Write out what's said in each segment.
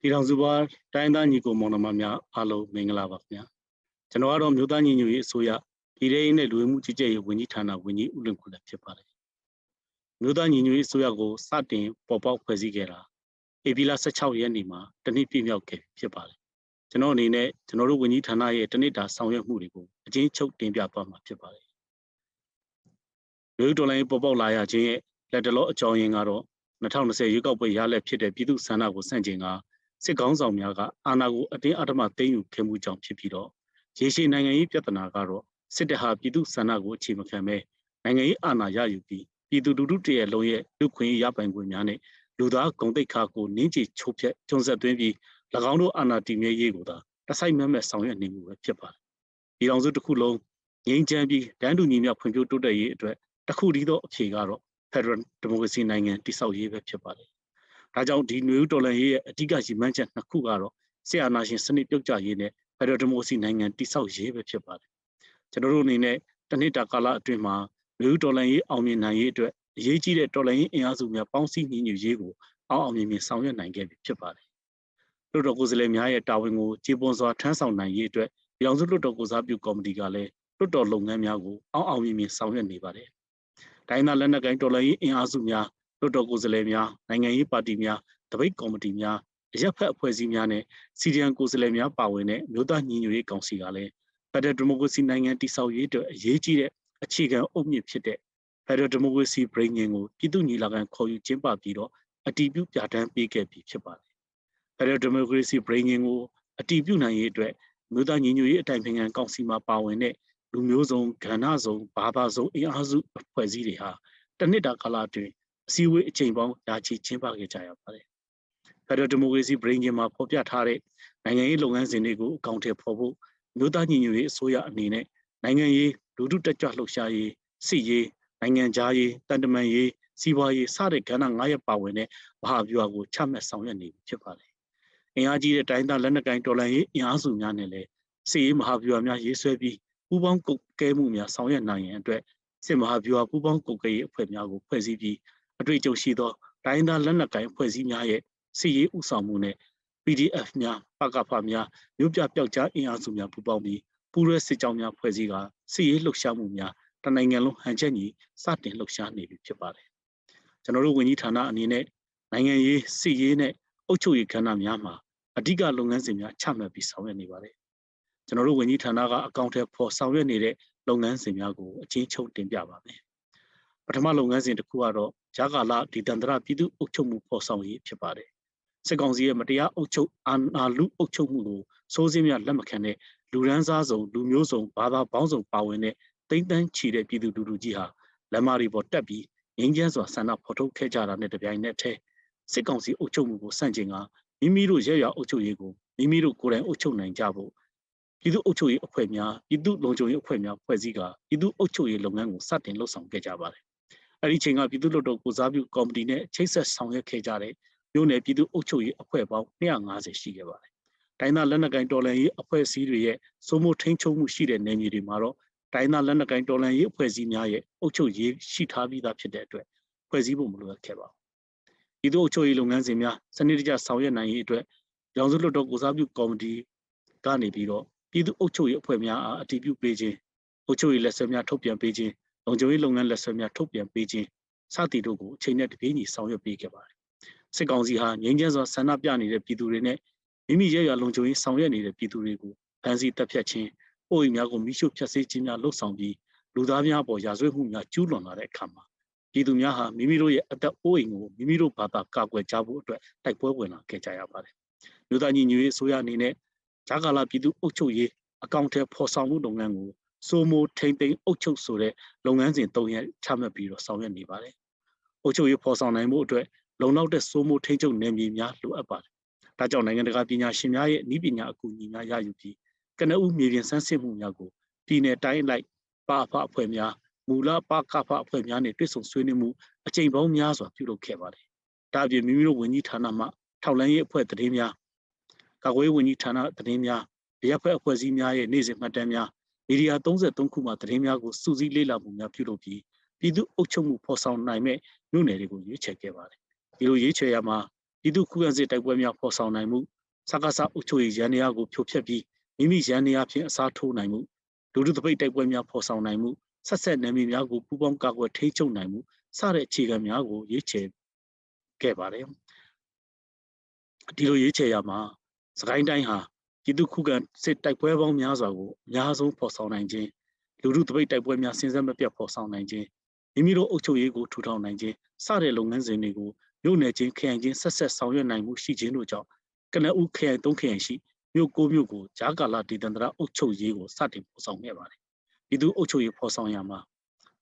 ပြည်ထောင်စုပါတိုင်းသားညီကိုမောင်နှမများအားလုံးမင်္ဂလာပါခင်ဗျာကျွန်တော်ကတော့မြို့သားညီညွတ်ရေးအစိုးရပြည်ထောင်နဲ့လူဝင်မှုကြီးကြပ်ရေးဝန်ကြီးဌာနဝန်ကြီးဦးလွင်ခုလည်းဖြစ်ပါတယ်မြို့သားညီညွတ်ရေးအစိုးရကိုစတင်ပေါ်ပေါက်ဖွဲ့စည်းခဲ့တာဧပြီလ16ရက်နေ့မှာတနည်းပြည့်မြောက်ခဲ့ဖြစ်ပါတယ်ကျွန်တော်အနေနဲ့ကျွန်တော်တို့ဝန်ကြီးဌာနရဲ့တနစ်တာဆောင်ရွက်မှုတွေကိုအချင်းချုပ်တင်ပြသွားမှာဖြစ်ပါတယ်မြို့တော်လိုင်းပေါ်ပေါက်လာရခြင်းရဲ့လက်တလောအကြောင်းရင်းကတော့2020ရွေးကောက်ပွဲရလက်ဖြစ်တဲ့ပြည်သူ့ဆန္ဒကိုစန့်ကျင်က စစ်ကောင်းဆောင်များကအာဏာကိုအတင်းအဓမ္မသိမ်းယူခဲ့မှုကြောင့်ဖြစ်ပြီးတော့ရေရှည်နိုင်ငံရေးပြဿနာကတော့စစ်တပ်ဟာပြည်သူဆန္ဒကိုအခြေမခံပဲနိုင်ငံရေးအာဏာရယူပြီးပြည်သူလူထုတရဲ့လုံးရဲ့လူခွင့်ရပိုင်ခွင့်များနဲ့လူသားဂုံတိတ်ခါကိုနင်းချချိုးဖျက်ကျုံဆက်သွင်းပြီး၎င်းတို့အာဏာတည်မြဲရေးကိုသာတစိုက်မက်မက်ဆောင်ရွက်နေမှုပဲဖြစ်ပါတယ်။ပြည်တော်စုတစ်ခုလုံးငြိမ်းချမ်းပြီးတန်းတူညီမျှဖွံ့ဖြိုးတိုးတက်ရေးအတွက်တစ်ခုတည်းသောအဖြေကတော့ Federal Democracy နိုင်ငံတည်ဆောက်ရေးပဲဖြစ်ပါတယ် ဒါကြောင့်ဒီနွေဦးတော်လှန်ရေးရဲ့အဓိကရည်မှန်းချက်နှစ်ခုကတော့ဆရာနာရှင်စနစ်ပြုတ်ကျရေးနဲ့ဖက်ဒရယ်ဒီမိုကရေစီနိုင်ငံတည်ဆောက်ရေးပဲဖြစ်ပါတယ်ကျွန်တော်တို့အနေနဲ့တနှစ်တာကာလအတွင်းမှာနွေဦးတော်လှန်ရေးအောင်မြင်နိုင်ရေးအတွက်အရေးကြီးတဲ့တော်လှန်ရေးအင်အားစုများပေါင်းစည်းညီညွတ်ရေးကိုအောင်အောင်မြင်မြင်ဆောင်ရွက်နိုင်ခဲ့ပြီဖြစ်ပါတယ်လွှတ်တော်ကိုယ်စားလှယ်များရဲ့တာဝန်ကိုကျေပွန်စွာထမ်းဆောင်နိုင်ရေးအတွက်ပြည်အောင်စုလွှတ်တော်ကိုစားပြုကော်မတီကလည်းလွှတ်တော်လုပ်ငန်းများကိုအောင်အောင်မြင်မြင်ဆောင်ရွက်နေပါတယ်။တိုင်းသားလက်နက်ကိုင်တော်လှန်ရေးအင်အားစုများ လွှတ်တော်ကိုယ်စားလှယ်များနိုင်ငံရေးပါတီများတပိတ်ကော်မတီများအရက်ဖက်အဖွဲ့အစည်းများနဲ့စီဒီအန်ကိုယ်စားလှယ်များပါဝင်တဲ့မြို့သားညီညွတ်ရေးကောင်စီကလည်းဖက်ဒရယ်ဒီမိုကရေစီနိုင်ငံတည်ဆောက်ရေးအတွက်အရေးကြီးတဲ့အခြေခံအုတ်မြစ်ဖြစ်တဲ့ဖက်ဒရယ်ဒီမိုကရေစီပြည်ငင်ကိုပြည်သူညီလာခံခေါ်ယူကျင်းပပြီးတော့အတည်ပြုပြဋ္ဌာန်းပေးခဲ့ပြီးဖြစ်ပါတယ်။ဖက်ဒရယ်ဒီမိုကရေစီပြည်ငင်ကိုအတည်ပြုနိုင်ရေးအတွက်မြို့သားညီညွတ်ရေးအတိုင်ပင်ခံကောင်စီမှာပါဝင်တဲ့လူမျိုးစုံကဏ္ဍစုံဘာသာစုံအင်အားစုအဖွဲ့အစည်းတွေဟာတနစ်တာကာလအတွင်း အစည်းအဝေးအချိန်ပေါင်းရာချီကျင်းပခဲ့ကြရပါတယ်။ Federal Democracy Brain မှာဖော်ပြထားတဲ့နိုင်ငံရေးလုပ်ငန်းစဉ်တွေကိုအကောင့်ထဲပေါ်ဖို့မြို့သားညီညွတ်ရေးအစိုးရအနေနဲ့နိုင်ငံရေးလူထုတက်ကြွလှုပ်ရှားရေးစစ်ရေးနိုင်ငံခြားရေးတန်တမန်ရေးစီးပွားရေးစတဲ့ကဏ္ဍ9ရပ်ပါဝင်တဲ့မဟာဗျူဟာကိုချမှတ်ဆောင်ရွက်နေပြီဖြစ်ပါတယ်။အင်အားကြီးတဲ့တိုင်းသားလက်နက်ကိုင်တော်လှန်ရေးအင်အားစုများနဲ့လည်းစစ်ရေးမဟာဗျူဟာများရေးဆွဲပြီးပူးပေါင်းကုတ်ကဲမှုများဆောင်ရွက်နိုင်ရန်အတွက်စစ်မဟာဗျူဟာပူးပေါင်းကုတ်ကဲရေးအဖွဲ့များကိုဖွဲ့စည်းပြီး အတွေ့အကြုံရှိသောတိုင်းသားလက်နက်ကိုင်အဖွဲ့အစည်းများရဲ့စစ်ရေးဥဆောင်မှုနဲ့ PDF များပကဖများမြို့ပြပျောက်ကြားအင်အားစုများပူးပေါင်းပြီးပူးရဲစစ်ကြောင်းများဖွဲ့စည်းကစစ်ရေးလှုပ်ရှားမှုများတနိုင်ငံလုံးဟန်ချက်ညီစတင်လှုပ်ရှားနေပြီဖြစ်ပါတယ်ကျွန်တော်တို့ဝန်ကြီးဌာနအနေနဲ့နိုင်ငံရေးစစ်ရေးနဲ့အုပ်ချုပ်ရေးကဏ္ဍများမှာအဓိကလုပ်ငန်းစဉ်များချမှတ်ပြီးဆောင်ရွက်နေပါတယ်ကျွန်တော်တို့ဝန်ကြီးဌာနကအကောင့်ထဲပေါ်ဆောင်ရွက်နေတဲ့လုပ်ငန်းစဉ်များကိုအချင်းချုပ်တင်ပြပါမယ် ပထမလုပ်ငန်းစဉ်တစ်ခုကတော့ဂျာကာလာဒီတန္တရပြည်သူ့အုပ်ချုပ်မှုပေါ်ဆောင်ရေးဖြစ်ပါတယ်စစ်ကောင်စီရဲ့မတရားအုပ်ချုပ်အာဏာလူအုပ်ချုပ်မှုကိုစိုးစည်းများလက်မခံတဲ့လူရန်စားစုံလူမျိုးစုံဘာသာပေါင်းစုံပါဝင်တဲ့တိမ့်တန်းချီတဲ့ပြည်သူလူထုကြီးဟာလက်မာရီပေါ်တက်ပြီးငင်းကျန်းစွာဆန္ဒဖော်ထုတ်ခဲ့ကြတာနဲ့တပြိုင်နက်တည်းစစ်ကောင်စီအုပ်ချုပ်မှုကိုစန့်ကျင်ကမိမိတို့ရဲရွာအုပ်ချုပ်ရေးကိုမိမိတို့ကိုယ်တိုင်အုပ်ချုပ်နိုင်ကြဖို့ပြည်သူ့အုပ်ချုပ်ရေးအဖွဲ့များပြည်သူ့လုံခြုံရေးအဖွဲ့များဖွဲ့စည်းကပြည်သူ့အုပ်ချုပ်ရေးလုပ်ငန်းကိုစတင်လှုပ်ဆောင်ခဲ့ကြပါတယ် အဲ့ဒီချိန်ကပြည်သူ့လွှတ်တော်ကိုစားပြုကော်မတီနဲ့ချိတ်ဆက်ဆောင်ရွက်ခဲ့ကြတဲ့မြို့နယ်ပြည်သူ့အုပ်ချုပ်ရေးအဖွဲ့ပေါင်း250ရှိခဲ့ပါတယ်။တိုင်းသားလက်နက်ကိုင်တော်လှန်ရေးအဖွဲ့အစည်းတွေရဲ့စိုးမိုးထိန်းချုပ်မှုရှိတဲ့နယ်မြေတွေမှာတော့တိုင်းသားလက်နက်ကိုင်တော်လှန်ရေးအဖွဲ့အစည်းများရဲ့အုပ်ချုပ်ရေးရှိထားပြီးသားဖြစ်တဲ့အတွက်ဖွဲ့စည်းဖို့မလိုအပ်ခဲ့ပါဘူး။ပြည်သူ့အုပ်ချုပ်ရေးလုပ်ငန်းစဉ်များစနစ်တကျဆောင်ရွက်နိုင်ရေးအတွက်ရောင်စုလွှတ်တော်ကိုစားပြုကော်မတီကနေပြီးတော့ပြည်သူ့အုပ်ချုပ်ရေးအဖွဲ့များအားအတည်ပြုပေးခြင်းအုပ်ချုပ်ရေးလက်ဆွဲများထုတ်ပြန်ပေးခြင်း လုံခြုံရေးလုပ်ငန်းလက်ဆွဲများထုတ်ပြန်ပေးခြင်းစသည်တို့ကိုအချိန်နဲ့တပြေးညီဆောင်ရွက်ပေးခဲ့ပါတယ်။စစ်ကောင်စီဟာငြိမ်းချမ်းစွာဆန္ဒပြနေတဲ့ပြည်သူတွေနဲ့မိမိရဲ့ရလုံခြုံရေးဆောင်ရွက်နေတဲ့ပြည်သူတွေကိုဖမ်းဆီးတပ်ဖြတ်ခြင်း၊ပို့အိမ်များကိုမိရှုဖျက်ဆီးခြင်းများလှုပ်ဆောင်ပြီးလူသားများပေါ်ရာဇဝတ်မှုများကျူးလွန်လာတဲ့အခါမှာပြည်သူများဟာမိမိတို့ရဲ့အသက်အိုးအိမ်ကိုမိမိတို့ဘာသာကာကွယ်ကြဖို့အတွက်တိုက်ပွဲဝင်လာခဲ့ကြရပါတယ်။မြို့သားညီညွတ်ရေးအစိုးရအနေနဲ့ဂျာကာလာပြည်သူအုပ်ချုပ်ရေးအကောင့်ထဲဖော်ဆောင်မှုလုပ်ငန်းကို စိုးမိုးထိမ့်သိမ်းအုပ်ချုပ်ဆိုတဲ့လုပ်ငန်းစဉ်၃ရပ်ချမှတ်ပြီးတော့ဆောင်ရွက်နေပါတယ်။အုပ်ချုပ်ရေးဖော်ဆောင်နိုင်မှုအတွက်လုံလောက်တဲ့စိုးမိုးထိန်းချုပ်နယ်မြေများလိုအပ်ပါတယ်။ဒါကြောင့်နိုင်ငံတကာပညာရှင်များရဲ့ဤပညာအကူအညီများရယူပြီးကနဦးမြေပြင်ဆန်းစစ်မှုများကိုပြည်내တိုင်းလိုက်ပါဖအဖွဲ့များမူလပကဖအဖွဲ့များနဲ့တွေ့ဆုံဆွေးနွေးမှုအကြိမ်ပေါင်းများစွာပြုလုပ်ခဲ့ပါတယ်။ဒါအပြင်မိမိတို့ဝန်ကြီးဌာနမှထောက်လန်းရေးအဖွဲ့တည်င်းများကာကွယ်ရေးဝန်ကြီးဌာနတည်င်းများရပ်ဖက်အဖွဲ့အစည်းများရဲ့နေ့စဉ်မှတ်တမ်းများ မီဒီယာ33ခုမှသတင်းများကိုစုစည်းလေ့လာမှုများပြုလုပ်ပြီးပြည်သူ့အုပ်ချုပ်မှုဖော်ဆောင်နိုင်မဲ့မြို့နယ်တွေကိုရွေးချယ်ခဲ့ပါတယ်။ဒီလိုရွေးချယ်ရမှာပြည်သူခုခံစစ်တိုက်ပွဲများဖော်ဆောင်နိုင်မှုစကားစအုပ်ချုပ်ရေးရန်နေရာကိုဖြိုဖျက်ပြီးမိမိရန်နေရာဖြင့်အစားထိုးနိုင်မှုလူထုတပိတ်တိုက်ပွဲများဖော်ဆောင်နိုင်မှုဆက်ဆက်နယ်မြေများကိုပူးပေါင်းကာကွယ်ထိန်းချုပ်နိုင်မှုစတဲ့အခြေခံများကိုရွေးချယ်ခဲ့ပါတယ်ဒီလိုရွေးချယ်ရမှာစကိုင်းတိုင်းဟာ ပြည်သူခုခံစစ်တိုက်ပွဲပေါင်းများစွာကိုအများဆုံးဖော်ဆောင်နိုင်ခြင်းလူထုတပိတ်တိုက်ပွဲများစဉ်ဆက်မပြတ်ဖော်ဆောင်နိုင်ခြင်းမိမိတို့အုပ်ချုပ်ရေးကိုထူထောင်နိုင်ခြင်းစတဲ့လုပ်ငန်းစဉ်တွေကိုမြို့နယ်ချင်းခရိုင်ချင်းဆက်ဆက်ဆောင်ရွက်နိုင်မှုရှိခြင်းတို့ကြောင့်ကနဦးခရိုင်၃ခရိုင်ရှိမြို့၉မြို့ကိုဂျာကာလာဒေသန္တရအုပ်ချုပ်ရေးကိုစတင်ဖော်ဆောင်ခဲ့ပါတယ်ပြည်သူအုပ်ချုပ်ရေးဖော်ဆောင်ရမှာ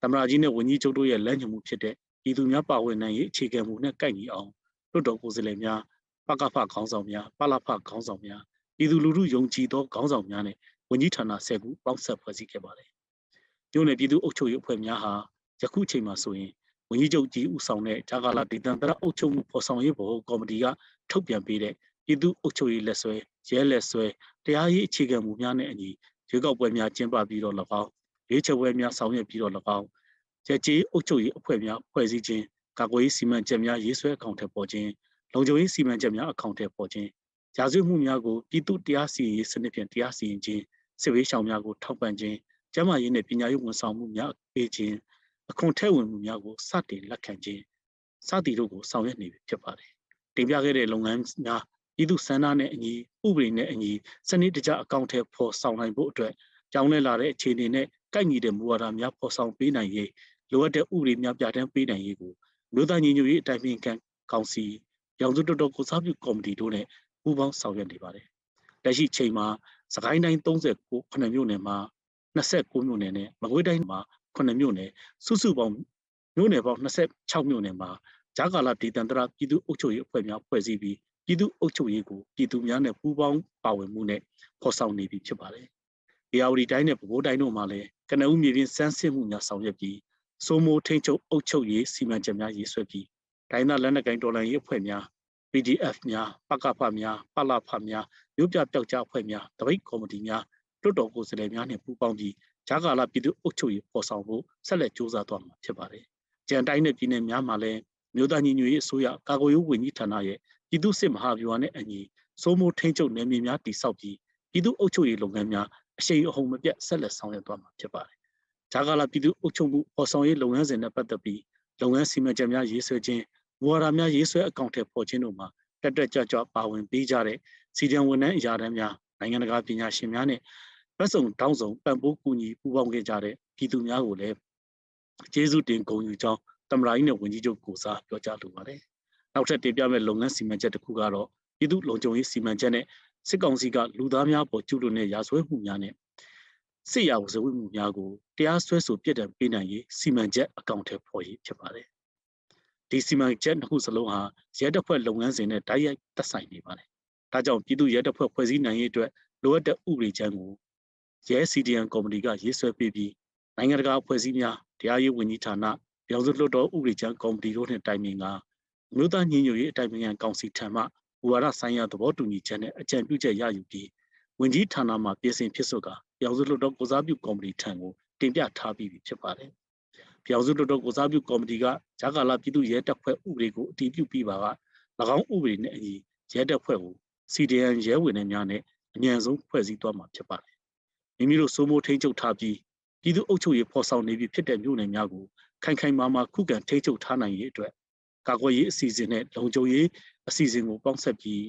သမရာကြီးနဲ့ဝန်ကြီးချုပ်တို့ရဲ့လမ်းညွှန်မှုဖြစ်တဲ့ပြည်သူများပါဝင်နိုင်ရေးအခြေခံမှုနဲ့ကိုက်ညီအောင်လွှတ်တော်ကိုယ်စားလှယ်များပကဖခေါင်းဆောင်များပလဖခေါင်းဆောင်များ ပြည်သူလူထုယုံကြည်သောခေါင်းဆောင်များနဲ့ဝန်ကြီးဌာန၁၀ခုပေါင်းဆက်ဖွဲ့စည်းခဲ့ပါတယ်။မြို့နယ်ပြည်သူ့အုပ်ချုပ်ရေးအဖွဲ့များဟာယခုချိန်မှာဆိုရင်ဝန်ကြီးချုပ်ကြီးဦးဆောင်တဲ့ဂျာကာလာဒေသန္တရအုပ်ချုပ်မှုဖော်ဆောင်ရေးဘောကော်မတီကထုတ်ပြန်ပေးတဲ့ပြည်သူ့အုပ်ချုပ်ရေးလက်ဆွဲရဲလက်ဆွဲတရားရေးအခြေခံမူများနဲ့အညီရွေးကောက်ပွဲများကျင်းပပြီးတော့၎င်းရွေးချယ်ပွဲများဆောင်ရွက်ပြီးတော့၎င်းရကြေးအုပ်ချုပ်ရေးအဖွဲ့များဖွဲ့စည်းခြင်းကာကွယ်ရေးစီမံချက်များရေးဆွဲအကောင့်ထည့်ပေါ်ခြင်းလုံခြုံရေးစီမံချက်များအကောင့်ထည့်ပေါ်ခြင်း ရာဇဝတ်မှုများကိုပြည်သူတရားစီရင်ရေးစနစ်ဖြင့်တရားစီရင်ခြင်းစစ်ဝေးရှောင်များကိုထောက်ပံ့ခြင်းကျန်းမာရေးနဲ့ပညာရေးဝန်ဆောင်မှုများပေးခြင်းအခွန်ထည့်ဝင်မှုများကိုစတင်လက်ခံခြင်းစသည်တို့ကိုဆောင်ရွက်နေပြီဖြစ်ပါတယ်တင်ပြခဲ့တဲ့လုပ်ငန်းများပြည်သူစန္ဒနဲ့အညီဥပဒေနဲ့အညီစနစ်တကျအကောင့်ထဲပေါ်ဆောင်နိုင်ဖို့အတွက်ကြောင်းလဲလာတဲ့အခြေအနေနဲ့ကိုက်ညီတဲ့မူဝါဒများပေါ်ဆောင်ပေးနိုင်ရေးလိုအပ်တဲ့ဥပဒေများပြဋ္ဌာန်းပေးနိုင်ရေးကိုမြို့သားညီညွတ်ရေးအတိုင်းအမြင်ကောင်စီရောင်စုတော်တော်ကိုစားပြုကော်မတီတို့နဲ့ ပူးပေါင်းဆောင်ရွက်နေပါတယ်။လက်ရှိချိန်မှာစကိုင်းတိုင်း39ခုမြို့နယ်မှာ29မြို့နယ်နဲ့မကွေးတိုင်းမှာ9မြို့နယ်စုစုပေါင်းမြို့နယ်ပေါင်း26မြို့နယ်မှာဂျာကာလာဒေသန္တရပြည်သူ့အုပ်ချုပ်ရေးအဖွဲ့များဖွဲ့စည်းပြီးပြည်သူ့အုပ်ချုပ်ရေးကိုပြည်သူများနဲ့ပူးပေါင်းပါဝင်မှုနဲ့ဖော်ဆောင်နေပြီဖြစ်ပါတယ်။ဒီအာဝတီတိုင်းနဲ့ပဲခူးတိုင်းတို့မှာလည်းကနဦးမြေပြင်စမ်းစစ်မှုများဆောင်ရွက်ပြီးစိုးမိုးထိန်ချုပ်အုပ်ချုပ်ရေးစီမံချက်များရေးဆွဲပြီးဒိုင်းသားလက်နက်ကိုင်တော်လှန်ရေးအဖွဲ့များ PDF များပကဖများပလဖများမြို့ပြပျောက်ကြားအဖွဲ့များတပိတ်ကော်မတီများတွတ်တော်ကိုယ်စားလှယ်များနဲ့ပူးပေါင်းပြီးဂျာကာလာပြည်သူ့အုပ်ချုပ်ရေးပေါ်ဆောင်ဖို့ဆက်လက်စ조사သွားမှာဖြစ်ပါတယ်။ကြံတိုင်းနဲ့ပြည်နယ်များမှာလည်းမြို့သားညီညွတ်ရေးအစိုးရကာကွယ်ရေးဝန်ကြီးဌာနရဲ့ပြည်သူ့စစ်မဟာဗျူဟာနဲ့အညီစိုးမိုးထိန်းချုပ်နယ်မြေများတည်ဆောက်ပြီးပြည်သူ့အုပ်ချုပ်ရေးလုပ်ငန်းများအရှိန်အဟုန်မပြတ်ဆက်လက်ဆောင်ရွက်သွားမှာဖြစ်ပါတယ်။ဂျာကာလာပြည်သူ့အုပ်ချုပ်မှုပေါ်ဆောင်ရေးလုပ်ငန်းစဉ်နဲ့ပတ်သက်ပြီးလုပ်ငန်းစီမံချက်များရေးဆွဲခြင်း မူဝါဒများရေးဆွဲအကောင့်ထဲပေါ်ခြင်းတို့မှာတက်တက်ကြွကြွပါဝင်ပေးကြတဲ့စီဒံဝန်ထမ်းအရာထမ်းများနိုင်ငံတကာပညာရှင်များနဲ့ဗတ်စုံတောင်းစုံပံ့ပိုးကူညီပူးပေါင်းခဲ့ကြတဲ့ပြည်သူများကိုလည်းကျေးဇူးတင်ဂုဏ်ယူကြောင်းတမရာကြီးနဲ့ဝန်ကြီးချုပ်ကိုစားပြောကြားလိုပါတယ်။နောက်ထပ်တင်ပြမယ့်လုပ်ငန်းစီမံချက်တစ်ခုကတော့ပြည်သူလုံခြုံရေးစီမံချက်နဲ့စစ်ကောင်စီကလူသားများပေါ်ကျူးလွန်တဲ့ရာဇဝတ်မှုများနဲ့စစ်ရာဇဝတ်မှုများကိုတရားစွဲဆိုပြစ်ဒဏ်ပေးနိုင်ရေးစီမံချက်အကောင့်ထဲပေါ်ရေးဖြစ်ပါတယ်။ ဒီစီမံချက်တစ်ခုစလုံးဟာရဲတပ်ဖွဲ့လုပ်ငန်းစဉ်နဲ့တိုက်ရိုက်သက်ဆိုင်နေပါတယ်။ဒါကြောင့်ပြည်သူရဲတပ်ဖွဲ့ဖွဲ့စည်းနိုင်ရေးအတွက်လိုအပ်တဲ့ဥပဒေချမ်းကိုရဲ CDN ကော်မတီကရေးဆွဲပေးပြီးနိုင်ငံတကာအဖွဲ့အစည်းများတရားရေးဝန်ကြီးဌာနပြောင်စုလွှတ်တော်ဥပဒေချမ်းကော်မတီတို့နှင့်တိုင်ပင်ကမြို့သားညီညွတ်ရေးအတိုင်ပင်ခံကောင်စီထံမှဝါဒဆိုင်ရာသဘောတူညီချက်နဲ့အကြံပြုချက်ရယူပြီးဝန်ကြီးဌာနမှပြင်ဆင်ဖြစ်စွကပြောင်စုလွှတ်တော်ကိုစားပြုကော်မတီထံကိုတင်ပြထားပြီးဖြစ်ပါတယ်။ ပြောင်စုလွှတ်တော်ကိုစားပြုကော်မတီကဂျာကာလာပြည်သူရဲတပ်ဖွဲ့ဥပဒေကိုအတည်ပြုပြီးပါက၎င်းဥပဒေနဲ့အညီရဲတပ်ဖွဲ့ကို CDN ရဲဝင်တွေများနဲ့အញ្ញံဆုံးဖွဲ့စည်းသွားမှာဖြစ်ပါတယ်။မိမိတို့စိုးမိုးထိန်းချုပ်ထားပြီးပြည်သူ့အုပ်ချုပ်ရေးဖော်ဆောင်နေပြီဖြစ်တဲ့မြို့နယ်များကိုခိုင်ခိုင်မာမာခုခံထိန်းချုပ်ထားနိုင်ရေးအတွက်ကာကွယ်ရေးအစီအစဉ်နဲ့လုံခြုံရေးအစီအစဉ်ကိုပေါင်းဆက်ပြီး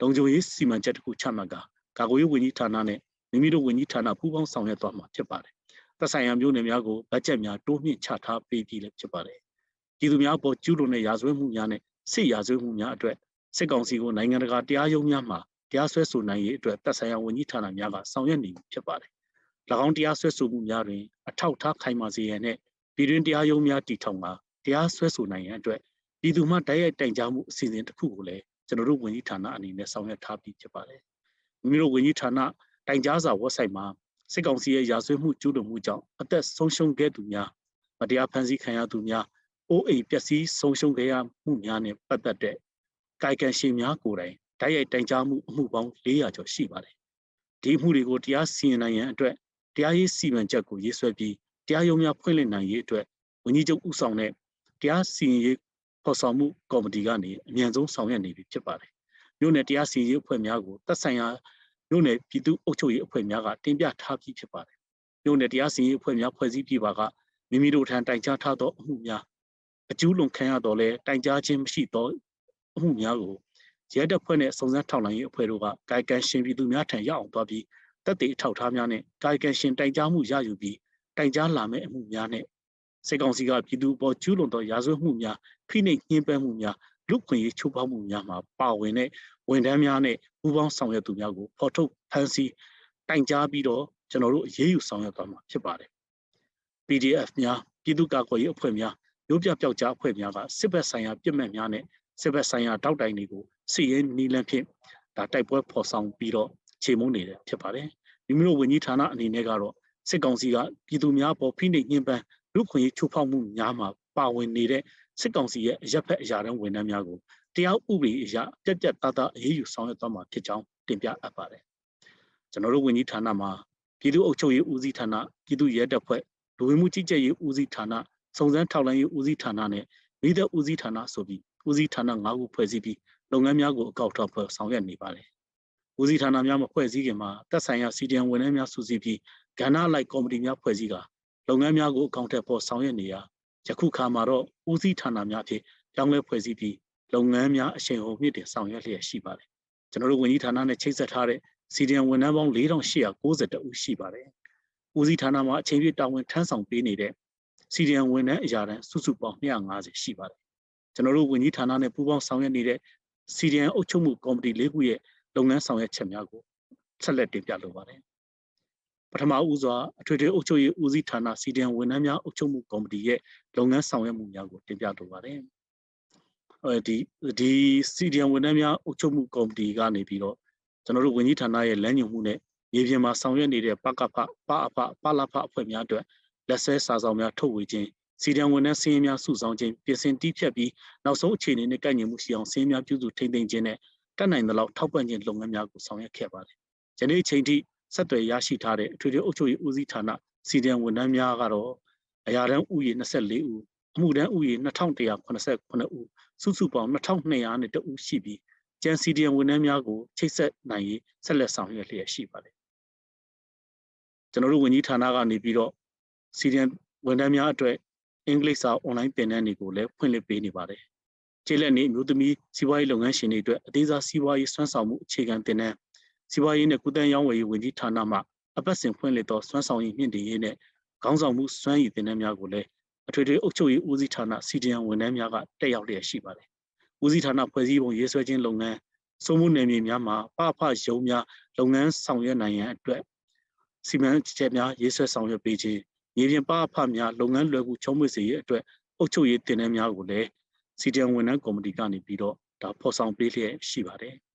လုံခြုံရေးစီမံချက်တစ်ခုချမှတ်ကာကာကွယ်ရေးဝန်ကြီးဌာနနဲ့မိမိတို့ဝန်ကြီးဌာနပူးပေါင်းဆောင်ရွက်သွားမှာဖြစ်ပါတယ်။ သက်ဆိုင်ရာမြို့နယ်များကိုဘတ်ဂျက်များတိုးမြင့်ချထားပေးပြီးလည်းဖြစ်ပါတယ်။ပြည်သူများပေါ်ကျူးလွန်တဲ့ရာဇဝတ်မှုများနဲ့စစ်ရာဇဝတ်မှုများအတွက်စစ်ကောင်စီကိုနိုင်ငံတကာတရားရုံးများမှာတရားစွဲဆိုနိုင်ရေးအတွက်သက်ဆိုင်ရာဝန်ကြီးဌာနများကဆောင်ရွက်နေဖြစ်ပါတယ်။၎င်းတရားစွဲဆိုမှုများတွင်အထောက်အထားခိုင်မာစေရန်နဲ့ပြည်တွင်းတရားရုံးများတည်ထောင်မှာတရားစွဲဆိုနိုင်ရန်အတွက်ပြည်သူမှတိုက်ရိုက်တိုင်ကြားမှုအစီအစဉ်တစ်ခုကိုလည်းကျွန်တော်တို့ဝန်ကြီးဌာနအနေနဲ့ဆောင်ရွက်ထားပြီးဖြစ်ပါတယ်။မိမိတို့ဝန်ကြီးဌာနတိုင်ကြားစာ website မှာ စစ်ကောင်စီရဲ့ရာဇဝတ်မှုကျူးလွန်မှုကြောင့်အသက်ဆုံးရှုံးခဲ့သူများမတရားဖမ်းဆီးခံရသူများအိုးအိမ်ပျက်စီးဆုံးရှုံးခဲ့ရမှုများနဲ့ပတ်သက်တဲ့ကာယကံရှင်များကိုယ်တိုင်တိုက်ရိုက်တိုင်ကြားမှုအမှုပေါင်း400ကျော်ရှိပါတယ်။ဒီအမှုတွေကိုတရားစီရင်နိုင်ရန်အတွက်တရားရေးစီမံချက်ကိုရေးဆွဲပြီးတရားရုံးများဖွင့်လှစ်နိုင်ရေးအတွက်ဝန်ကြီးချုပ်ဦးဆောင်တဲ့တရားစီရင်ရေးဖော်ဆောင်မှုကော်မတီကနေအမြန်ဆုံးဆောင်ရွက်နေပြီဖြစ်ပါတယ်မြို့နယ်တရားစီရင်ရေးအဖွဲ့များကိုသက်ဆိုင်ရာ မြို့နယ်ပြည်သူ့အုပ်ချုပ်ရေးအဖွဲ့များကတင်ပြထားပြီးဖြစ်ပါတယ်မြို့နယ်တရားစီရင်ရေးအဖွဲ့များဖွဲ့စည်းပြီးပါကမိမိတို့ထံတိုင်ကြားထားသောအမှုများအကျူးလွန်ခံရတော့လဲတိုင်ကြားခြင်းမရှိသောအမှုများကိုရဲတပ်ဖွဲ့နဲ့စုံစမ်းထောက်လှမ်းရေးအဖွဲ့တို့ကကာယကံရှင်ပြည်သူများထံရောက်အောင်သွားပြီးတက်တဲ့အထောက်အထားများနဲ့ကာယကံရှင်တိုင်ကြားမှုရယူပြီးတိုင်ကြားလာမယ့်အမှုများနဲ့စေကောင်စီကပြည်သူအပေါ်ကျူးလွန်သောရာဇဝတ်မှုများဖိနှိပ်ညှဉ်းပန်းမှုများ လူခွင့်ရေးချိုးဖောက်မှုများမှာပါဝင်တဲ့ဝန်ထမ်းများနဲ့ပူးပေါင်းဆောင်ရွက်သူများကိုဖော်ထုတ်ဖမ်းဆီးတိုင်ကြားပြီးတော့ကျွန်တော်တို့အရေးယူဆောင်ရွက်သွားမှာဖြစ်ပါတယ် PDF များပြည်သူ့ကာကွယ်ရေးအဖွဲ့များမျိုးပြပျောက်ကြားအဖွဲ့များကစစ်ဘက်ဆိုင်ရာပြစ်မှတ်များနဲ့စစ်ဘက်ဆိုင်ရာတောက်တိုင်တွေကိုစီရင်နီလန်းဖြင့်ဒါတိုက်ပွဲဖော်ဆောင်ပြီးတော့ခြေမုန်းနေတယ်ဖြစ်ပါတယ်မိမိတို့ဝန်ကြီးဌာနအနေနဲ့ကတော့စစ်ကောင်စီကပြည်သူများပေါ်ဖိနှိပ်ညှဉ်းပန်းလူခွင့်ရေးချိုးဖောက်မှုများမှာပါဝင်နေတဲ့ စစ်ကောင်စီရဲ့အရက်ဖက်အရာတန်းဝန်ထမ်းများကိုတရားဥပဒေအရပြက်ပြက်သားသားအရေးယူဆောင်ရွက်သွားမှာဖြစ်ကြောင်းတင်ပြအပ်ပါတယ်ကျွန်တော်တို့ဝန်ကြီးဌာနမှာပြည်သူ့အုပ်ချုပ်ရေးဦးစီးဌာနပြည်သူ့ရဲတပ်ဖွဲ့လူဝင်မှုကြီးကြပ်ရေးဦးစီးဌာနစုံစမ်းထောက်လှမ်းရေးဦးစီးဌာနနဲ့မိသက်ဦးစီးဌာနဆိုပြီးဦးစီးဌာန၅ခုဖွဲ့စည်းပြီးလုပ်ငန်းများကိုအကောက်ထောက်ဖွဲ့ဆောင်ရွက်နေပါတယ်ဦးစီးဌာနများမဖွဲ့စည်းခင်မှာသက်ဆိုင်ရာစီဒီအမ်ဝန်ထမ်းများစုစည်းပြီးကဏ္ဍလိုက်ကော်မတီများဖွဲ့စည်းကလုပ်ငန်းများကိုအကောင့်ထက်ပေါ်ဆောင်ရွက်နေရာ ယခုခါမှာတော့ဦးစီးဌာနများဖြင့်ပြောင်းလဲဖွဲ့စည်းပြီးလုပ်ငန်းများအရှိန်ဟုန်မြင့်တင်ဆောင်ရွက်လျက်ရှိပါတယ်ကျွန်တော်တို့ဝန်ကြီးဌာနနဲ့ချိတ်ဆက်ထားတဲ့စီဒီအမ်ဝန်ထမ်းပေါင်း4892ဦးရှိပါတယ်ဦးစီးဌာနမှာအချိန်ပြည့်တာဝန်ထမ်းဆောင်ပေးနေတဲ့စီဒီအမ်ဝန်ထမ်းအရာတန်းစုစုပေါင်း250ရှိပါတယ်ကျွန်တော်တို့ဝန်ကြီးဌာနနဲ့ပူးပေါင်းဆောင်ရွက်နေတဲ့စီဒီအမ်အုပ်ချုပ်မှုကော်မတီ၄ခုရဲ့လုပ်ငန်းဆောင်ရွက်ချက်များကိုဆက်လက်တင်ပြလိုပါတယ် ပထမဦးစွာအထွေထွေအုပ်ချုပ်ရေးဦးစီးဌာနစီဒီအမ်ဝန်ထမ်းများအုပ်ချုပ်မှုကော်မတီရဲ့လုပ်ငန်းဆောင်ရွက်မှုများကိုတင်ပြလိုပါတယ်အဲဒီဒီစီဒီအမ်ဝန်ထမ်းများအုပ်ချုပ်မှုကော်မတီကနေပြီးတော့ကျွန်တော်တို့ဝန်ကြီးဌာနရဲ့လမ်းညွှန်မှုနဲ့မြေပြင်မှာဆောင်ရွက်နေတဲ့ပကဖပအဖပလဖအဖွဲ့များအတွက်လက်ဆဲစာဆောင်များထုတ်ဝေခြင်းစီဒံဝန်ထမ်းစည်းရင်းများစုဆောင်ခြင်းပြင်ဆင်တီးဖြတ်ပြီးနောက်ဆုံးအခြေအနေနဲ့ကိုက်ညီမှုရှိအောင်စည်းရင်းများပြုစုထိန်းသိမ်းခြင်းနဲ့တက်နိုင်သလောက်ထောက်ပံ့ခြင်းလုပ်ငန်းများကိုဆောင်ရွက်ခဲ့ပါတယ်။ယနေ့အချိန်ထိ ဆက်သွယ်ရရှိထားတဲ့အထွေထွေအုပ်ချုပ်ရေးဦးစီးဌာနစီဒံဝန်ထမ်းများကတော့အရာတန်းဥယျာဉ်24ဦးအမှုတန်းဥယျာဉ်2189ဦးစုစုပေါင်း2200နဲ့တဦးရှိပြီးကျန်စီဒီအမ်ဝန်ထမ်းများကိုချိတ်ဆက်နိုင်ရေးဆက်လက်ဆောင်ရွက်လျက်ရှိပါတယ်ကျွန်တော်တို့ဝန်ကြီးဌာနကနေပြီးတော့စီဒီအမ်ဝန်ထမ်းများအတွက်အင်္ဂလိပ်စာအွန်လိုင်းသင်တန်းတွေကိုလည်းဖွင့်လှစ်ပေးနေပါတယ်ကျေးလက်နေမျိုးသမီးစီးပွားရေးလုပ်ငန်းရှင်တွေအတွက်အသေးစားစီးပွားရေးစွမ်းဆောင်မှုအခြေခံသင်တန်း စီးပွားရေးနဲ့ကုသရေးရောင်းဝယ်ရေးဝန်ကြီးဌာနမှအပတ်စဉ်ဖွင့်လှစ်သောစွမ်းဆောင်ရည်မြင့်တင်ရေးနဲ့ခေါင်းဆောင်မှုစွမ်းရည်သင်တန်းများကိုလည်းအထွေထွေအုပ်ချုပ်ရေးဦးစီးဌာန CDN ဝန်ထမ်းများကတက်ရောက်လျက်ရှိပါတယ်။ဦးစီးဌာနဖွဲ့စည်းပုံရေးဆွဲခြင်းလုပ်ငန်းစုံမှုနယ်မြေများမှာပဖရုံးများလုပ်ငန်းဆောင်ရွက်နိုင်ရန်အတွက်စီမံချက်များရေးဆွဲဆောင်ရွက်ပေးခြင်းမြေပြင်ပဖများလုပ်ငန်းလွယ်ကူချုံးမွေစေရအတွက်အုပ်ချုပ်ရေးတင်နန်းများကိုလည်း CDN ဝန်ထမ်းကော်မတီကနေပြီးတော့ဒါဖော်ဆောင်ပေးလျက်ရှိပါတယ်။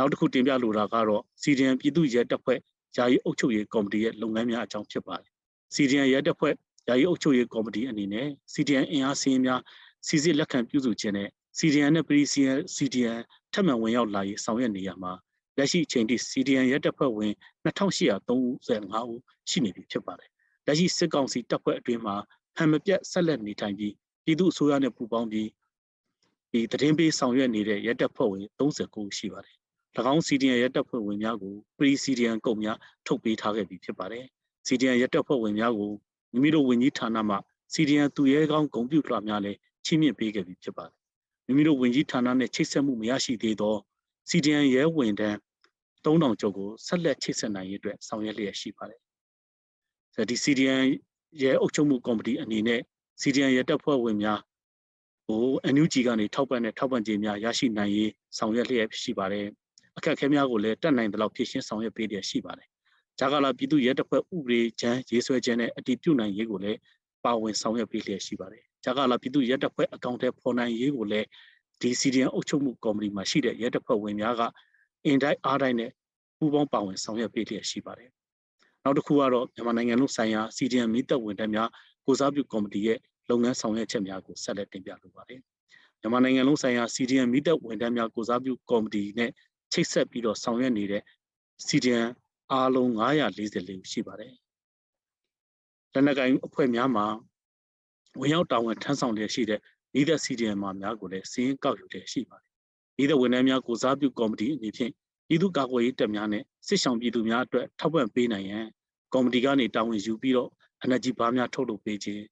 နောက်တစ်ခုတင်ပြလိုတာကတော့ CDN ပြည်သူ့ရဲတပ်ဖွဲ့ယာယီအုပ်ချုပ်ရေးကော်မတီရဲ့လုပ်ငန်းများအကြောင်းဖြစ်ပါတယ်။ CDN ရဲတပ်ဖွဲ့ယာယီအုပ်ချုပ်ရေးကော်မတီအနေနဲ့ CDN အင်အားစည်းများစီစစ်လက်ခံပြုစုခြင်းနဲ့ CDN နဲ့ PCN CDN ထပ်မံဝင်ရောက်လာရေးဆောင်ရွက်နေရမှာလက်ရှိအချိန်ထိ CDN ရဲတပ်ဖွဲ့ဝင်2835ဦးရှိနေပြီဖြစ်ပါတယ်။လက်ရှိစစ်ကောင်စီတပ်ဖွဲ့အတွင်းမှာဟန်မပြတ်ဆက်လက်နေထိုင်ပြီးပြည်သူ့အစိုးရနဲ့ပူးပေါင်းပြီးဒီသတင်းပေးဆောင်ရွက်နေတဲ့ရဲတပ်ဖွဲ့ဝင်39ရှိပါတယ်။၎ င်း CDN ရဲတပ်ဖွဲ့ဝင်များကို Pre-CDN ကုတ်များထုတ်ပေးထားခဲ့ပြီဖြစ်ပါတယ်။ CDN ရဲတပ်ဖွဲ့ဝင်များကိုမိမိတို့ဝန်ကြီးဌာနမှ CDN သူရဲကောင်းဂုံပြုလွှာများလည်းချီးမြှင့်ပေးခဲ့ပြီဖြစ်ပါတယ်။မိမိတို့ဝန်ကြီးဌာနနဲ့ချိတ်ဆက်မှုမရရှိသေးသော CDN ရဲဝန်ထမ်း3000ကျော်ကိုဆက်လက်ချိတ်ဆက်နိုင်ရေးအတွက်ဆောင်ရွက်လျက်ရှိပါတယ်။ဆိုဒီ CDN ရဲအုပ်ချုပ်မှုကော်မတီအနေနဲ့ CDN ရဲတပ်ဖွဲ့ဝင်များဟို NUG ကနေထောက်ပံ့တဲ့ထောက်ပံ့ကြေးများရရှိနိုင်ရေးဆောင်ရွက်လျက်ရှိပါတယ်။ အခက်အခဲများကိုလည်းတက်နိုင်သလောက်ဖြည့်ရှင်းဆောင်ရွက်ပေးရရှိပါတယ်။ဂျာကာလာပြည်သူရဲတပ်ဖွဲ့ဥပဒေချမ်းရေးဆွဲခြင်းနဲ့အတည်ပြုနိုင်ရေးကိုလည်းပါဝင်ဆောင်ရွက်ပေးလျက်ရှိပါတယ်။ဂျာကာလာပြည်သူရဲတပ်ဖွဲ့အကောင့်ထဲပေါ်နိုင်ရေးကိုလည်းဒီ CDN အုပ်ချုပ်မှုကော်မတီမှာရှိတဲ့ရဲတပ်ဖွဲ့ဝင်များကအင်တိုင်းအားတိုင်းနဲ့ပူးပေါင်းပါဝင်ဆောင်ရွက်ပေးလျက်ရှိပါတယ်။နောက်တစ်ခုကတော့မြန်မာနိုင်ငံလုံးဆိုင်ရာ CDN မိသက်ဝန်ထမ်းများကိုစားပြုကော်မတီရဲ့လုပ်ငန်းဆောင်ရွက်ချက်များကိုဆက်လက်တင်ပြလိုပါတယ်။မြန်မာနိုင်ငံလုံးဆိုင်ရာ CDN မိသက်ဝန်ထမ်းများကိုစားပြုကော်မတီနဲ့ ချိတ်ဆက်ပြီးတော့ဆောင်ရွက်နေတဲ့ CDN အားလုံး944ဦးရှိပါတယ်။လက်နက်ကိုင်အဖွဲ့များမှာဝင်ရောက်တာဝန်ထမ်းဆောင်လျက်ရှိတဲ့မိသက် CDM မှာများကိုလည်းစီးရင်ကောက်ယူတဲ့ရှိပါတယ်မိသက်ဝန်ထမ်းများကိုစားပြုကော်မတီအနေဖြင့်ပြည်သူ့ကာကွယ်ရေးတပ်များနဲ့စစ်ဆောင်ပြည်သူများအတွက်ထောက်ပံ့ပေးနိုင်ရန်ကော်မတီကနေတာဝန်ယူပြီးတော့ energy ဘားများထုတ်လုပ်ပေးခြင်း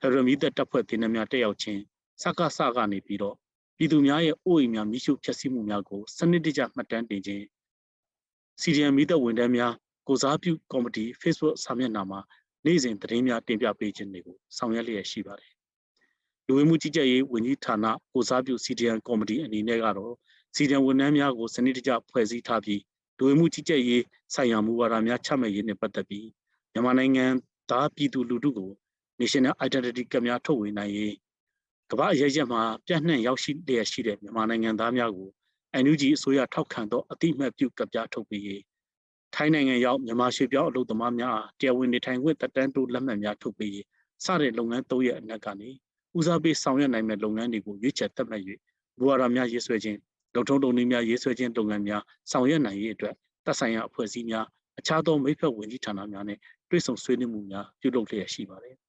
ဖရမီသက်တပ်ဖွဲ့တင်နများတက်ရောက်ခြင်းစကစကနေပြီးတော့ ပြည်သူများရဲ့အိုးအိမ်များမိရှုဖျက်ဆီးမှုများကိုစနစ်တကျမှတ်တမ်းတင်ခြင်း CDM မိသက်ဝန်ထမ်းများကိုစားပြုကော်မတီ Facebook စာမျက်နှာမှာနေ့စဉ်သတင်းများတင်ပြပေးခြင်းတွေကိုဆောင်ရွက်လျက်ရှိပါတယ်လူဝင်မှုကြီးကြပ်ရေးဝန်ကြီးဌာနကိုစားပြု CDM ကော်မတီအနေနဲ့ကတော့ CDM ဝန်ထမ်းများကိုစနစ်တကျဖွဲ့စည်းထားပြီးလူဝင်မှုကြီးကြပ်ရေးဆိုင်ရာမူဝါဒများချမှတ်ရေးနဲ့ပတ်သက်ပြီးမြန်မာနိုင်ငံသားပြည်သူလူထုကို National Identity ကများထုတ်ဝေနိုင်ရေးက မ္ဘာအရရက်မှာပြန့်နှံ့ရောက်ရှိလျက်ရှိတဲ့မြန်မာနိုင်ငံသားများကို NUG အစိုးရထောက်ခံသောအတိအမှတ်ပြုကပြထုတ်ပေးရေးထိုင်းနိုင်ငံရောက်မြန်မာရွှေပြောင်းအလုပ်သမားများအားတရားဝင်နေထိုင်ခွင့်တက်တန်းတိုးလက်မှတ်များထုတ်ပေးရေးစတဲ့လုပ်ငန်း၃ရက်အနက်ကနေဦးစားပေးဆောင်ရွက်နိုင်မဲ့လုပ်ငန်းတွေကိုရွေးချယ်တက်မှတ်၍ဘူဝါဒများရေးဆွဲခြင်းလုံထုံးတုံနည်းများရေးဆွဲခြင်းလုပ်ငန်းများဆောင်ရွက်နိုင်ရေးအတွက်တပ်ဆိုင်ရာအဖွဲ့အစည်းများအခြားသောမိဖက်ဝင်ကြီးဌာနများနဲ့တွဲဆုံဆွေးနွေးမှုများပြုလုပ်လျက်ရှိပါတယ်။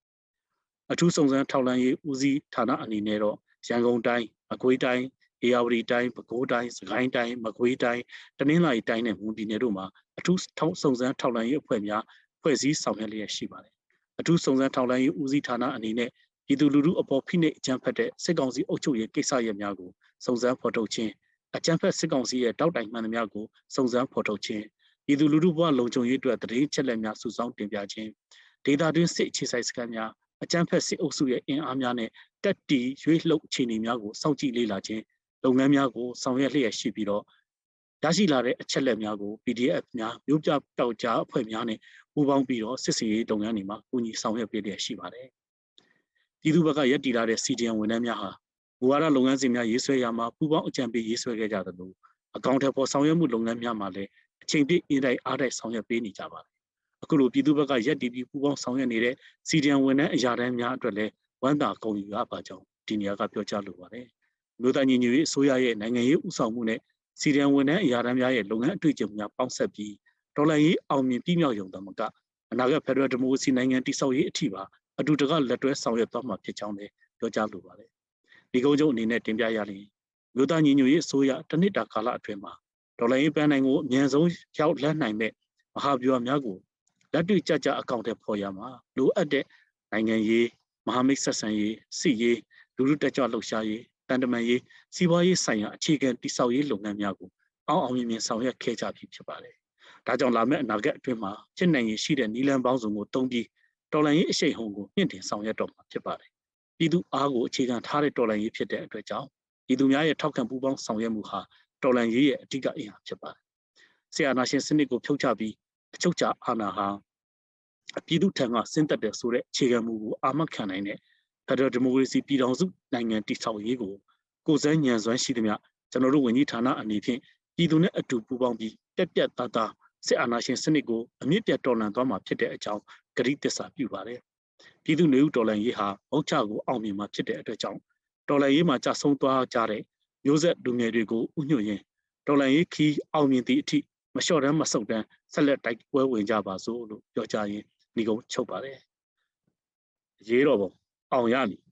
အထူးစုံစမ်းထောက်လှမ်းရေးဦးစီးဌာနအနေနဲ့တော့ရန်ကုန်တိုင်းအကွေးတိုင်းအေရဝတီတိုင်းပဲခူးတိုင်းစကိုင်းတိုင်းမကွေးတိုင်းတနင်္လာရီတိုင်းနဲ့မွန်ပြည်နယ်တို့မှာအထူးထောက်စုံစမ်းထောက်လှမ်းရေးအဖွဲ့များဖွဲ့စည်းဆောင်ရွက်လျက်ရှိပါတယ်။အထူးစုံစမ်းထောက်လှမ်းရေးဦးစီးဌာနအနေနဲ့ပြည်သူလူထုအပေါ်ဖိနှိပ်အကြမ်းဖက်တဲ့စစ်ကောင်စီအုပ်ချုပ်ရေးကိစ္စရပ်များကိုစုံစမ်းဖော်ထုတ်ခြင်းအကြမ်းဖက်စစ်ကောင်စီရဲ့တောက်တိုင်မှန်သမျှကိုစုံစမ်းဖော်ထုတ်ခြင်းပြည်သူလူထုဘဝလုံခြုံရေးအတွက်တည်ချက်လက်များစုဆောင်းတင်ပြခြင်းဒေတာတွင်းစစ်အခြေစိုက်စခန်းများ အကြမ်းဖက်စစ်အုပ်စုရဲ့အင်အားများနဲ့တက်တီရွေးလှုပ်အခြေအနေများကိုစောင့်ကြည့်လေ့လာခြင်းလုပ်ငန်းများကိုဆောင်ရွက်လျက်ရှိပြီးတော့ရရှိလာတဲ့အချက်လက်များကို PDF များမြို့ပြတောက်ကြားအဖွဲ့များနဲ့ပူးပေါင်းပြီးတော့စစ်စီရေးလုပ်ငန်းတွေမှာကူညီဆောင်ရွက်ပေးလျက်ရှိပါတယ်။ပြည်သူဘက်ကရက်တီလာတဲ့ CDN ဝန်ထမ်းများဟာမူဝါဒလုပ်ငန်းစဉ်များရေးဆွဲရမှာပူးပေါင်းအကြံပေးရေးဆွဲခဲ့ကြသလိုအကောင့်ထဲပေါ်ဆောင်ရွက်မှုလုပ်ငန်းများမှာလည်းအချိန်ပြည့်အင်တိုက်အားတိုက်ဆောင်ရွက်ပေးနေကြပါတယ်။ အခုလိုပြည်သူဘက်ကရက်တီပြီးပူးပေါင်းဆောင်ရွက်နေတဲ့ CDN ဝန်ထမ်းအရာတန်းများအတွက်လည်းဝမ်းသာကုန်ယူရပါကြောင်းဒီနေရာကပြောကြားလိုပါတယ်။မြို့သားညီညွတ်ရေးအစိုးရရဲ့နိုင်ငံရေးဥဆောင်မှုနဲ့စီဒီအန်ဝန်ထမ်းအရာထမ်းများရဲ့လုပ်ငန်းအတွေ့အကြုံများပေါင်းဆက်ပြီးဒေါ်လာရေးအောင်မြင်ပြည့်မြောက်ရုံတမကအနာဂတ်ဖက်ဒရယ်ဒီမိုကရေစီနိုင်ငံတည်ဆောက်ရေးအထိပါအတူတကလက်တွဲဆောင်ရွက်သွားမှာဖြစ်ကြောင်းလည်းပြောကြားလိုပါတယ်။ဒီကုန်းချုပ်အနေနဲ့တင်ပြရရင်မြို့သားညီညွတ်ရေးအစိုးရတနစ်တာကာလအတွင်းမှာဒေါ်လာရေးပန်းနိုင်ကိုအမြန်ဆုံးရောက်လက်နိုင်မဲ့မဟာဗျူဟာများကို လက်တွေ့ကြကြအကောင့်ထဲပေါ်ရမှာလိုအပ်တဲ့နိုင်ငံရေးမဟာမိတ်ဆက်ဆံရေးစစ်ရေးလူလူတက်ကြွလှုပ်ရှားရေးတန်တမာရေးစီးပွားရေးဆိုင်ရာအခြေခံတိဆောက်ရေးလုပ်ငန်းများကိုအောင်အောင်မြင်မြင်ဆောင်ရွက်ခဲ့ကြပြီဖြစ်ပါတယ်။ဒါကြောင့်လာမယ့်အနာဂတ်အတွင်းမှာဖြစ်နိုင်ရရှိတဲ့နီလန်ပေါင်းစုံကိုတုံးပြီးတော်လှန်ရေးအရှိန်ဟုန်ကိုမြင့်တင်ဆောင်ရွက်တော့မှာဖြစ်ပါတယ်။ပြည်သူအားကိုအခြေခံထားတဲ့တော်လှန်ရေးဖြစ်တဲ့အတွက်ကြောင့်ပြည်သူများရဲ့ထောက်ခံပူးပေါင်းဆောင်ရွက်မှုဟာတော်လှန်ရေးရဲ့အဓိကအင်အားဖြစ်ပါတယ်။ဆရာနာရှင်စနစ်ကိုဖြုတ်ချပြီးအချုပ်ချအာဏာဟာ ပြည်သူထံကဆင်းသက်တဲ့ဆိုတဲ့အခြေခံမူကိုအာမခံနိုင်တဲ့ဖက်ဒရယ်ဒီမိုကရေစီပြည်ထောင်စုနိုင်ငံတည်ဆောက်ရေးကိုကိုယ်စားညံစွမ်းရှိသမျှကျွန်တော်တို့ဝန်ကြီးဌာနအနေဖြင့်ပြည်သူနဲ့အတူပူးပေါင်းပြီးတက်ပြတ်သားသားစစ်အာဏာရှင်စနစ်ကိုအမြင့်ပြတ်တော်လှန်သွားမှာဖြစ်တဲ့အကြောင်းကတိသစ္စာပြုပါတယ်။ပြည်သူ့နေဦးတော်လှန်ရေးဟာမုတ်ချကိုအောင်မြင်မှာဖြစ်တဲ့အတွက်ကြောင့်တော်လှန်ရေးမှာကြာဆုံးသွားကြတဲ့မျိုးဆက်လူငယ်တွေကိုဥညွှတ်ရင်းတော်လှန်ရေးခီးအောင်မြင်သည့်အထိမလျှော့တမ်းမဆုတ်တမ်းဆက်လက်တိုက်ပွဲဝင်ကြပါစို့လို့ပြောကြရင်း ဒီကုန်းချုပ်ပါတယ်။ရေးတော်ပုံအောင်ရမည်